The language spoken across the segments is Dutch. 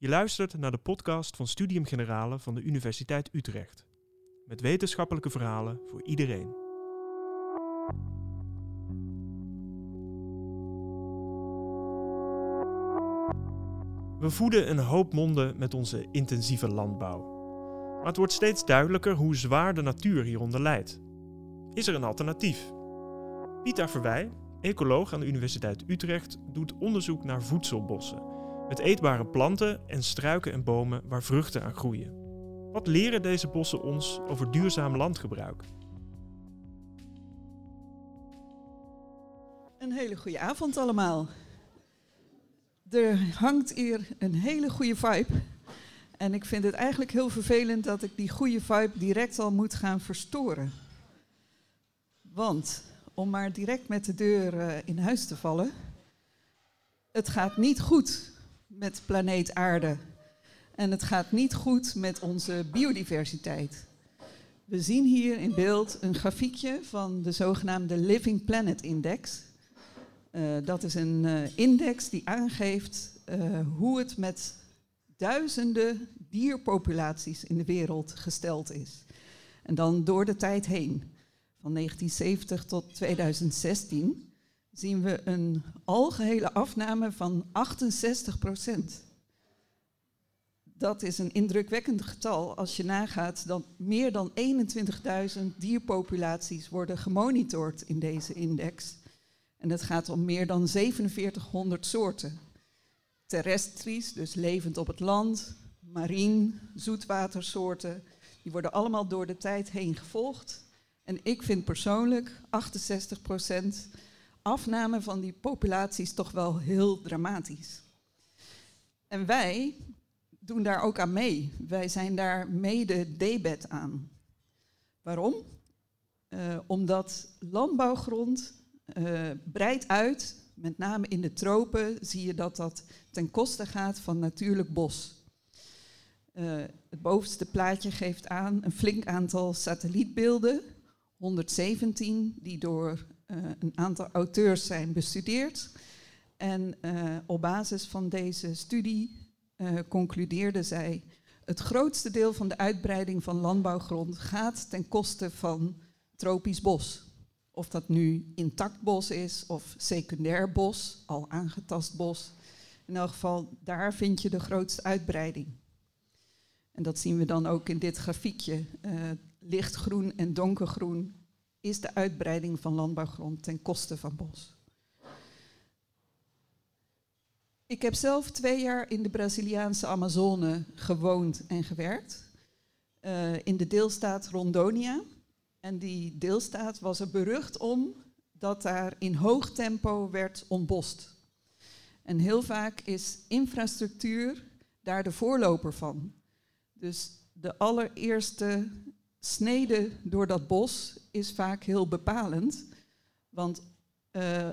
Je luistert naar de podcast van Studium Generale van de Universiteit Utrecht. Met wetenschappelijke verhalen voor iedereen. We voeden een hoop monden met onze intensieve landbouw. Maar het wordt steeds duidelijker hoe zwaar de natuur hieronder lijdt. Is er een alternatief? Pieter Verwij, ecoloog aan de Universiteit Utrecht, doet onderzoek naar voedselbossen. Met eetbare planten en struiken en bomen waar vruchten aan groeien. Wat leren deze bossen ons over duurzaam landgebruik? Een hele goede avond allemaal. Er hangt hier een hele goede vibe. En ik vind het eigenlijk heel vervelend dat ik die goede vibe direct al moet gaan verstoren. Want, om maar direct met de deur eh, in huis te vallen, het gaat niet goed met planeet Aarde. En het gaat niet goed met onze biodiversiteit. We zien hier in beeld een grafiekje van de zogenaamde Living Planet Index. Uh, dat is een uh, index die aangeeft uh, hoe het met duizenden dierpopulaties in de wereld gesteld is. En dan door de tijd heen. Van 1970 tot 2016 zien we een algehele afname van 68 procent. Dat is een indrukwekkend getal als je nagaat dat meer dan 21.000 dierpopulaties worden gemonitord in deze index. En het gaat om meer dan 4700 soorten. Terrestries, dus levend op het land, marien, zoetwatersoorten, die worden allemaal door de tijd heen gevolgd. En ik vind persoonlijk 68% afname van die populaties toch wel heel dramatisch. En wij doen daar ook aan mee. Wij zijn daar mede debet aan. Waarom? Uh, omdat landbouwgrond uh, breidt uit, met name in de tropen zie je dat dat ten koste gaat van natuurlijk bos. Uh, het bovenste plaatje geeft aan een flink aantal satellietbeelden, 117, die door een aantal auteurs zijn bestudeerd. En op basis van deze studie concludeerden zij, het grootste deel van de uitbreiding van landbouwgrond gaat ten koste van tropisch bos. Of dat nu intact bos is of secundair bos, al aangetast bos. In elk geval, daar vind je de grootste uitbreiding. En dat zien we dan ook in dit grafiekje. Lichtgroen en donkergroen is de uitbreiding van landbouwgrond ten koste van bos. Ik heb zelf twee jaar in de Braziliaanse Amazone gewoond en gewerkt. Uh, in de deelstaat Rondonia. En die deelstaat was er berucht om dat daar in hoog tempo werd ontbost. En heel vaak is infrastructuur daar de voorloper van. Dus de allereerste snede door dat bos is vaak heel bepalend. Want uh,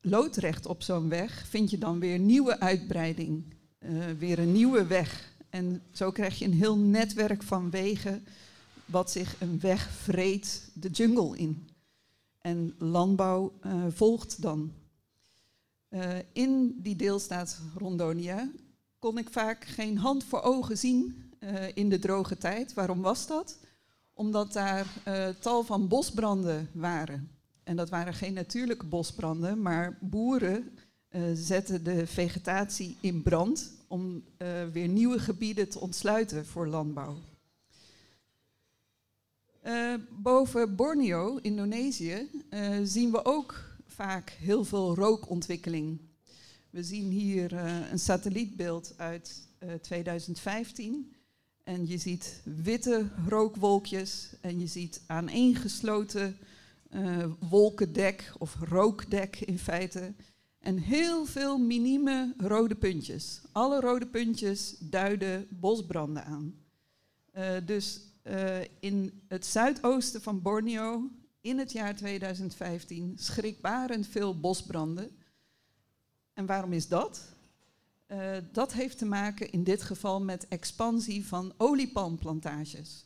loodrecht op zo'n weg vind je dan weer nieuwe uitbreiding, uh, weer een nieuwe weg. En zo krijg je een heel netwerk van wegen wat zich een weg vreet de jungle in. En landbouw uh, volgt dan. In die deelstaat Rondonia kon ik vaak geen hand voor ogen zien in de droge tijd. Waarom was dat? Omdat daar tal van bosbranden waren. En dat waren geen natuurlijke bosbranden, maar boeren zetten de vegetatie in brand om weer nieuwe gebieden te ontsluiten voor landbouw. Boven Borneo, Indonesië, zien we ook vaak heel veel rookontwikkeling. We zien hier een satellietbeeld uit 2015. En je ziet witte rookwolkjes en je ziet aaneengesloten wolkendek of rookdek in feite. En heel veel minieme rode puntjes. Alle rode puntjes duiden bosbranden aan. dus uh, in het zuidoosten van Borneo in het jaar 2015 schrikbarend veel bosbranden. En waarom is dat? Uh, dat heeft te maken in dit geval met expansie van oliepalmplantages.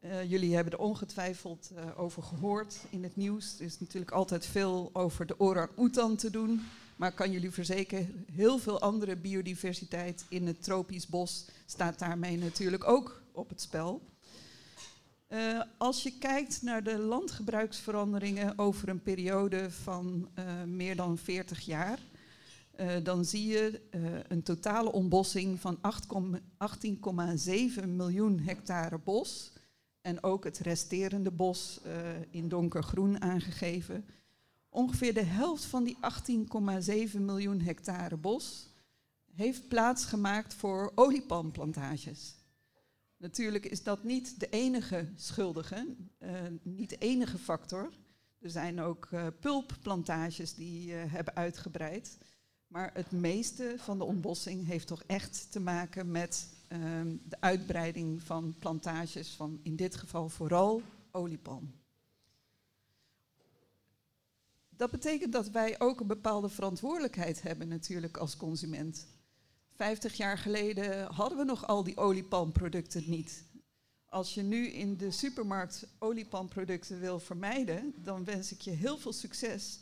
Uh, jullie hebben er ongetwijfeld over gehoord in het nieuws. Er is natuurlijk altijd veel over de orang-oetan te doen. Maar ik kan jullie verzekeren, heel veel andere biodiversiteit in het tropisch bos staat daarmee natuurlijk ook op het spel. Als je kijkt naar de landgebruiksveranderingen over een periode van meer dan 40 jaar, dan zie je een totale ontbossing van 18,7 miljoen hectare bos. En ook het resterende bos in donkergroen aangegeven. Ongeveer de helft van die 18,7 miljoen hectare bos heeft plaatsgemaakt voor oliepalmplantages. Natuurlijk is dat niet de enige schuldige, niet de enige factor. Er zijn ook uh, pulpplantages die hebben uitgebreid. Maar het meeste van de ontbossing heeft toch echt te maken met ehm, de uitbreiding van plantages van in dit geval vooral oliepalm. Dat betekent dat wij ook een bepaalde verantwoordelijkheid hebben natuurlijk als consument. Vijftig jaar geleden hadden we nog al die oliepalmproducten niet. Als je nu in de supermarkt oliepalmproducten wil vermijden, dan wens ik je heel veel succes.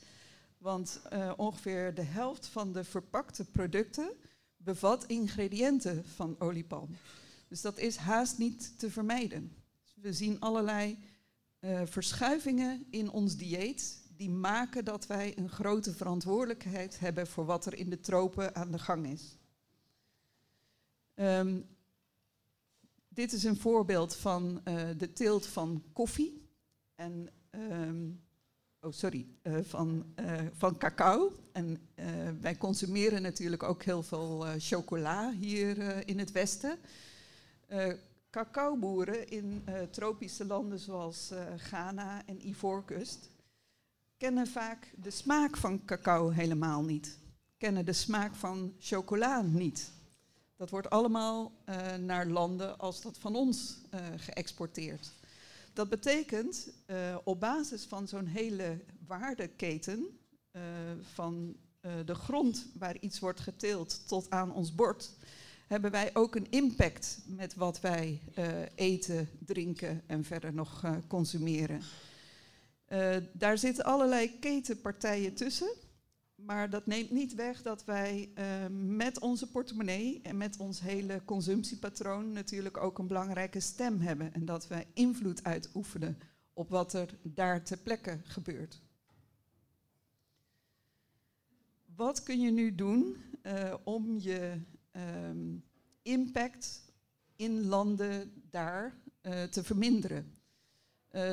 Want uh, ongeveer de helft van de verpakte producten bevat ingrediënten van oliepalm. Dus dat is haast niet te vermijden. We zien allerlei uh, verschuivingen in ons dieet die maken dat wij een grote verantwoordelijkheid hebben voor wat er in de tropen aan de gang is. Um, dit is een voorbeeld van uh, de teelt van koffie. En, um, oh sorry, uh, van, uh, van cacao. En wij consumeren natuurlijk ook heel veel chocola hier in het Westen. cacaoboeren in tropische landen zoals Ghana en Ivoorkust kennen vaak de smaak van cacao helemaal niet. Kennen de smaak van chocola niet. Dat wordt allemaal naar landen als dat van ons geëxporteerd. Dat betekent uh, op basis van zo'n hele waardeketen, van de grond waar iets wordt geteeld tot aan ons bord, hebben wij ook een impact met wat wij eten, drinken en verder nog consumeren. daar zitten allerlei ketenpartijen tussen. Maar dat neemt niet weg dat wij uh, met onze portemonnee en met ons hele consumptiepatroon natuurlijk ook een belangrijke stem hebben. En dat wij invloed uitoefenen op wat er daar ter plekke gebeurt. Wat kun je nu doen uh, om je um, impact in landen daar uh, te verminderen?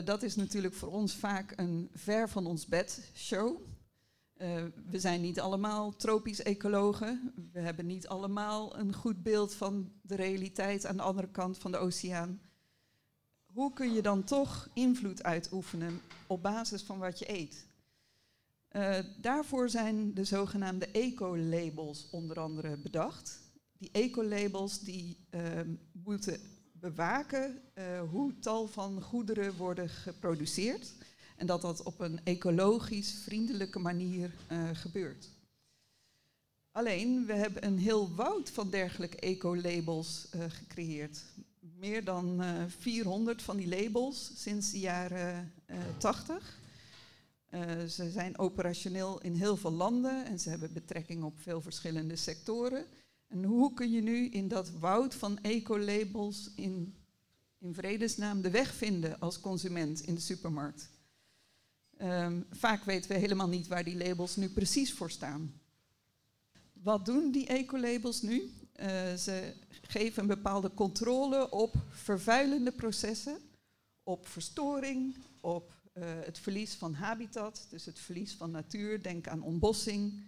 dat is natuurlijk voor ons vaak een ver van ons bed show. Uh, we zijn niet allemaal tropisch ecologen. We hebben niet allemaal een goed beeld van de realiteit aan de andere kant van de oceaan. Hoe kun je dan toch invloed uitoefenen op basis van wat je eet? Uh, daarvoor zijn de zogenaamde eco-labels onder andere bedacht. Die eco-labels die uh, moeten bewaken hoe tal van goederen worden geproduceerd en dat dat op een ecologisch vriendelijke manier uh, gebeurt. Alleen, we hebben een heel woud van dergelijke eco-labels uh, gecreëerd. Meer dan uh, eh, 400 van die labels sinds de jaren 80. ze zijn operationeel in heel veel landen en ze hebben betrekking op veel verschillende sectoren. En hoe kun je nu in dat woud van eco-labels in, in vredesnaam de weg vinden als consument in de supermarkt? Um, vaak weten we helemaal niet waar die labels nu precies voor staan. Wat doen die ecolabels nu? Uh, ze geven een bepaalde controle op vervuilende processen, op verstoring, op uh, het verlies van habitat, dus het verlies van natuur. Denk aan ontbossing.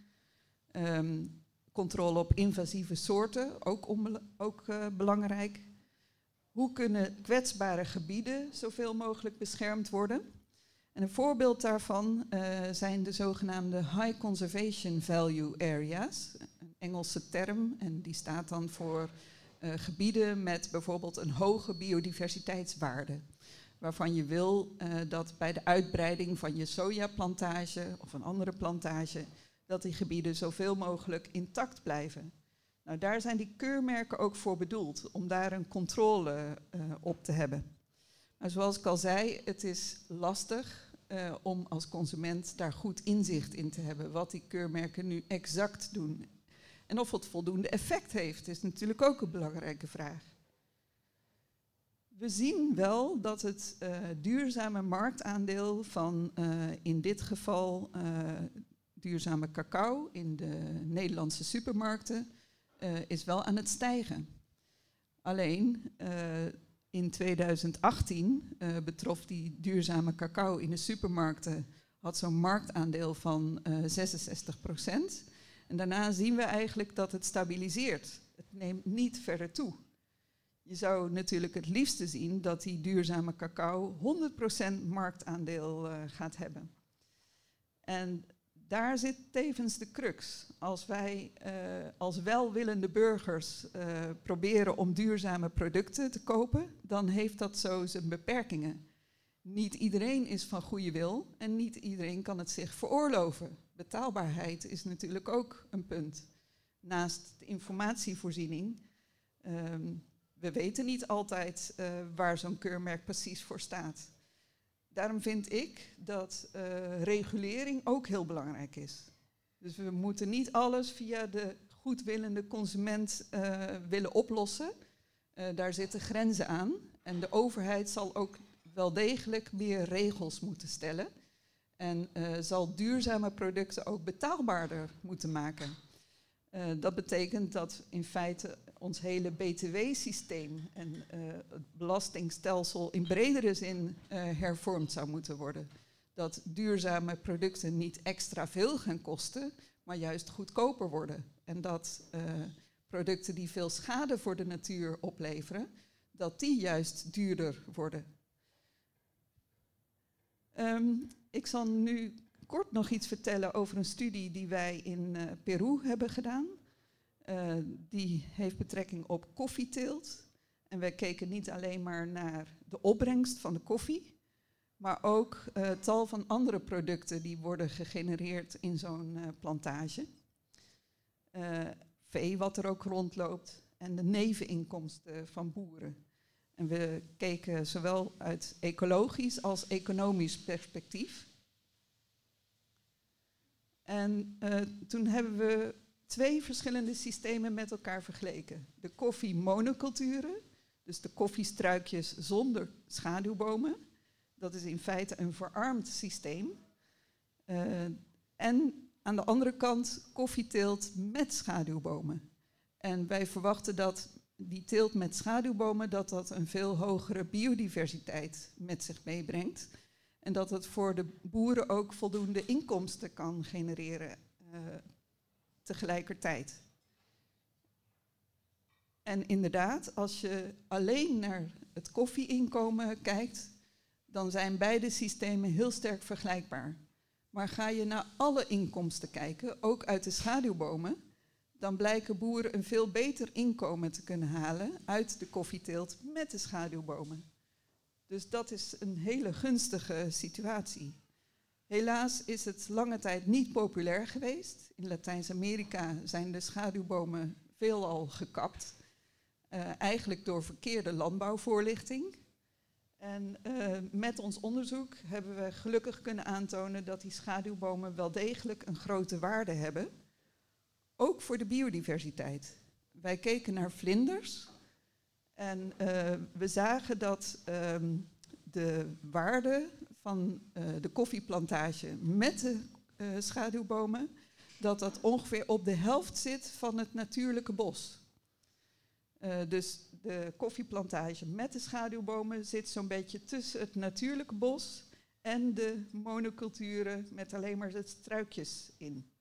Um, controle op invasieve soorten, ook, ook uh, belangrijk. Hoe kunnen kwetsbare gebieden zoveel mogelijk beschermd worden? En een voorbeeld daarvan uh, zijn de zogenaamde High Conservation Value Areas, een Engelse term, en die staat dan voor uh, gebieden met bijvoorbeeld een hoge biodiversiteitswaarde. Waarvan je wil uh, dat bij de uitbreiding van je sojaplantage of een andere plantage, dat die gebieden zoveel mogelijk intact blijven. Nou, daar zijn die keurmerken ook voor bedoeld, om daar een controle op te hebben. Maar zoals ik al zei, het is lastig uh, om als consument daar goed inzicht in te hebben wat die keurmerken nu exact doen. En of het voldoende effect heeft, is natuurlijk ook een belangrijke vraag. We zien wel dat het uh, duurzame marktaandeel van uh, in dit geval duurzame cacao in de Nederlandse supermarkten is wel aan het stijgen. Alleen in 2018 uh, betrof die duurzame cacao in de supermarkten had zo'n marktaandeel van uh, 66% En daarna zien we eigenlijk dat het stabiliseert. Het neemt niet verder toe. Je zou natuurlijk het liefste zien dat die duurzame cacao 100% marktaandeel uh, gaat hebben. En daar zit tevens de crux. Als wij uh, als welwillende burgers uh, proberen om duurzame producten te kopen, dan heeft dat zo zijn beperkingen. Niet iedereen is van goede wil en niet iedereen kan het zich veroorloven. Betaalbaarheid is natuurlijk ook een punt. Naast de informatievoorziening. Um, we weten niet altijd uh, waar zo'n keurmerk precies voor staat. Daarom vind ik dat uh, regulering ook heel belangrijk is. Dus we moeten niet alles via de goedwillende consument uh, willen oplossen. Uh, daar zitten grenzen aan. En de overheid zal ook wel degelijk meer regels moeten stellen. En zal duurzame producten ook betaalbaarder moeten maken. dat betekent dat in feite ons hele BTW-systeem en uh, het belastingstelsel in bredere zin uh, hervormd zou moeten worden. Dat duurzame producten niet extra veel gaan kosten, maar juist goedkoper worden. En dat uh, producten die veel schade voor de natuur opleveren, dat die juist duurder worden. Um, ik zal nu kort nog iets vertellen over een studie die wij in Peru hebben gedaan. Uh, die heeft betrekking op koffieteelt. En wij keken niet alleen maar naar de opbrengst van de koffie, maar ook uh, tal van andere producten die worden gegenereerd in zo'n uh, plantage. vee wat er ook rondloopt en de neveninkomsten van boeren. En we keken zowel uit ecologisch als economisch perspectief. En toen hebben we twee verschillende systemen met elkaar vergeleken. De koffiemonoculturen, dus de koffiestruikjes zonder schaduwbomen. Dat is in feite een verarmd systeem. Uh, en aan de andere kant koffieteelt met schaduwbomen. En wij verwachten dat die teelt met schaduwbomen, dat dat een veel hogere biodiversiteit met zich meebrengt. En dat het voor de boeren ook voldoende inkomsten kan genereren uh, tegelijkertijd. En inderdaad, als je alleen naar het koffieinkomen kijkt, dan zijn beide systemen heel sterk vergelijkbaar. Maar ga je naar alle inkomsten kijken, ook uit de schaduwbomen, dan blijken boeren een veel beter inkomen te kunnen halen uit de koffieteelt met de schaduwbomen. Dus dat is een hele gunstige situatie. Helaas is het lange tijd niet populair geweest. In Latijns-Amerika zijn de schaduwbomen veelal gekapt. Uh, eigenlijk door verkeerde landbouwvoorlichting. En uh, met ons onderzoek hebben we gelukkig kunnen aantonen dat die schaduwbomen wel degelijk een grote waarde hebben. Ook voor de biodiversiteit. Wij keken naar vlinders en uh, we zagen dat um, de waarde van uh, de koffieplantage met de uh, schaduwbomen, dat dat ongeveer op de helft zit van het natuurlijke bos. Uh, dus de koffieplantage met de schaduwbomen zit zo'n beetje tussen het natuurlijke bos en de monoculturen met alleen maar de struikjes in.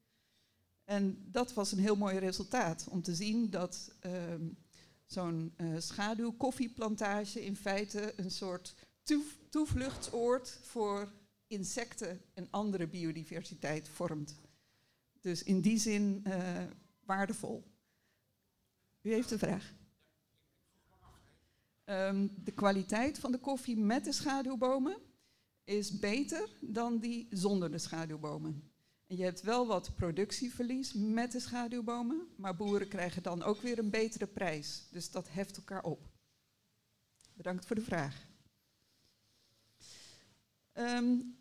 En dat was een heel mooi resultaat om te zien dat ehm, zo'n schaduwkoffieplantage in feite een soort toevluchtsoord voor insecten en andere biodiversiteit vormt. Dus in die zin uh, waardevol. U heeft een vraag. Um, de kwaliteit van de koffie met de schaduwbomen is beter dan die zonder de schaduwbomen. En je hebt wel wat productieverlies met de schaduwbomen, maar boeren krijgen dan ook weer een betere prijs. Dus dat heft elkaar op. Bedankt voor de vraag. Um,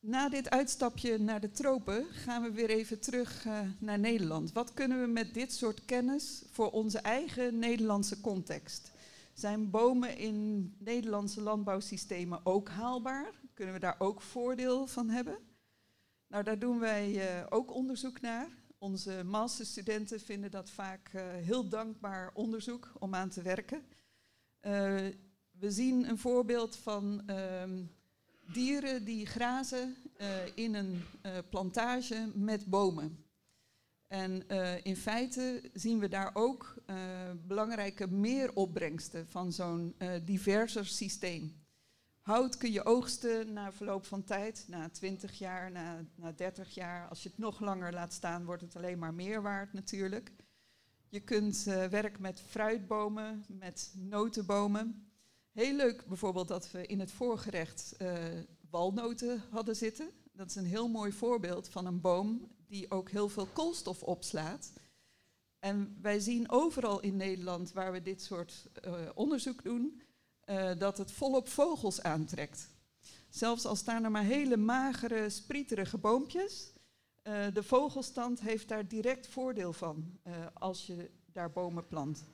na dit uitstapje naar de tropen gaan we weer even terug uh, naar Nederland. Wat kunnen we met dit soort kennis voor onze eigen Nederlandse context? Zijn bomen in Nederlandse landbouwsystemen ook haalbaar? Kunnen we daar ook voordeel van hebben? Nou, daar doen wij uh, ook onderzoek naar. Onze masterstudenten vinden dat vaak uh, heel dankbaar onderzoek om aan te werken. we zien een voorbeeld van ehm, dieren die grazen uh, in een uh, plantage met bomen. En uh, in feite zien we daar ook belangrijke meeropbrengsten van zo'n diverser systeem. Hout kun je oogsten na verloop van tijd, na 20 jaar, na, na 30 jaar. Als je het nog langer laat staan, wordt het alleen maar meer waard natuurlijk. Je kunt werken met fruitbomen, met notenbomen. Heel leuk bijvoorbeeld dat we in het voorgerecht uh, walnoten hadden zitten. Dat is een heel mooi voorbeeld van een boom die ook heel veel koolstof opslaat. En wij zien overal in Nederland waar we dit soort uh, onderzoek doen, uh, dat het volop vogels aantrekt. Zelfs al staan er maar hele magere, sprieterige boompjes, de vogelstand heeft daar direct voordeel van als je daar bomen plant.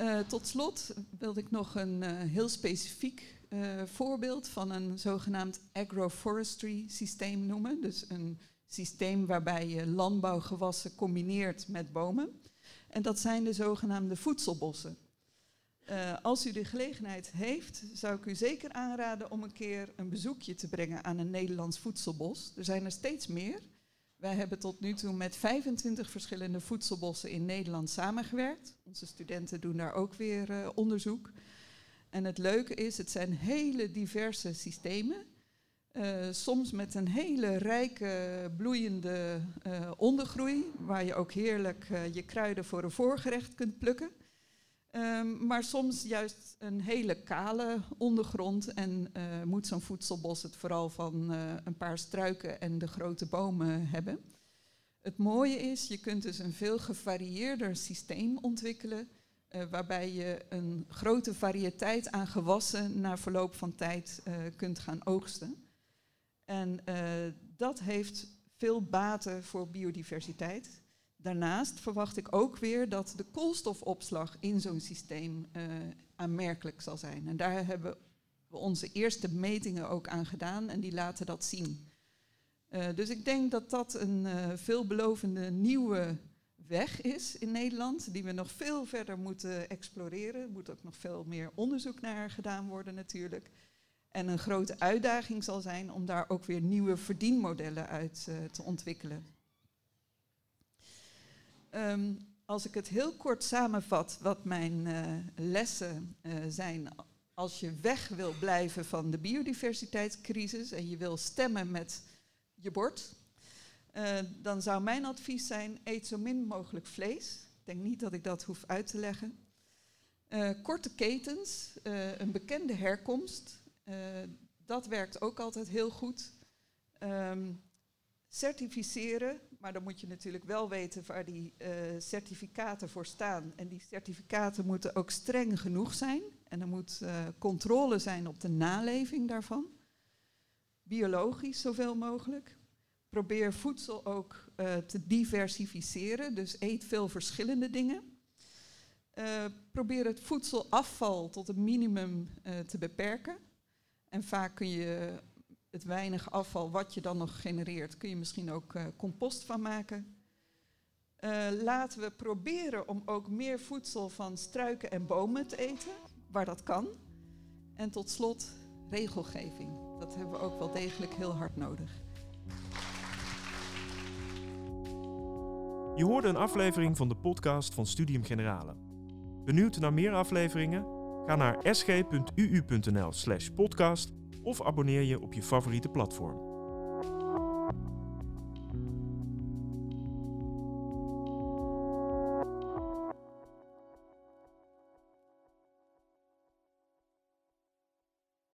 Uh, tot slot wilde ik nog een uh, heel specifiek uh, voorbeeld van een zogenaamd agroforestry systeem noemen. Dus een systeem waarbij je landbouwgewassen combineert met bomen. En dat zijn de zogenaamde voedselbossen. als u de gelegenheid heeft, zou ik u zeker aanraden om een keer een bezoekje te brengen aan een Nederlands voedselbos. Er zijn er steeds meer. Wij hebben tot nu toe met 25 verschillende voedselbossen in Nederland samengewerkt. Onze studenten doen daar ook weer uh, onderzoek. En het leuke is, het zijn hele diverse systemen. Uh, soms met een hele rijke, bloeiende uh, ondergroei, waar je ook heerlijk je kruiden voor een voorgerecht kunt plukken. Um, maar soms juist een hele kale ondergrond en uh, moet zo'n voedselbos het vooral van uh, een paar struiken en de grote bomen hebben. Het mooie is, je kunt dus een veel gevarieerder systeem ontwikkelen, uh, waarbij je een grote variëteit aan gewassen na verloop van tijd kunt gaan oogsten. En dat heeft veel baten voor biodiversiteit. Daarnaast verwacht ik ook weer dat de koolstofopslag in zo'n systeem uh, aanmerkelijk zal zijn. En daar hebben we onze eerste metingen ook aan gedaan en die laten dat zien. Uh, dus ik denk dat dat een uh, veelbelovende nieuwe weg is in Nederland, die we nog veel verder moeten exploreren. Er moet ook nog veel meer onderzoek naar gedaan worden natuurlijk. En een grote uitdaging zal zijn om daar ook weer nieuwe verdienmodellen uit te ontwikkelen. Um, als ik het heel kort samenvat, wat mijn uh, lessen uh, zijn. Als je weg wil blijven van de biodiversiteitscrisis en je wil stemmen met je bord, uh, dan zou mijn advies zijn: eet zo min mogelijk vlees. Ik denk niet dat ik dat hoef uit te leggen. korte ketens, een bekende herkomst, dat werkt ook altijd heel goed. Um, certificeren, maar dan moet je natuurlijk wel weten waar die uh, certificaten voor staan. En die certificaten moeten ook streng genoeg zijn. En er moet uh, controle zijn op de naleving daarvan. Biologisch zoveel mogelijk. Probeer voedsel ook uh, te diversificeren, dus eet veel verschillende dingen. probeer het voedselafval tot een minimum te beperken. En vaak kun je het weinig afval wat je dan nog genereert, kun je misschien ook uh, compost van maken. Uh, laten we proberen om ook meer voedsel van struiken en bomen te eten, waar dat kan. En tot slot regelgeving. Dat hebben we ook wel degelijk heel hard nodig. Je hoorde een aflevering van de podcast van Studium Generale. Benieuwd naar meer afleveringen? Ga naar sg.uu.nl/podcast of abonneer je op je favoriete platform.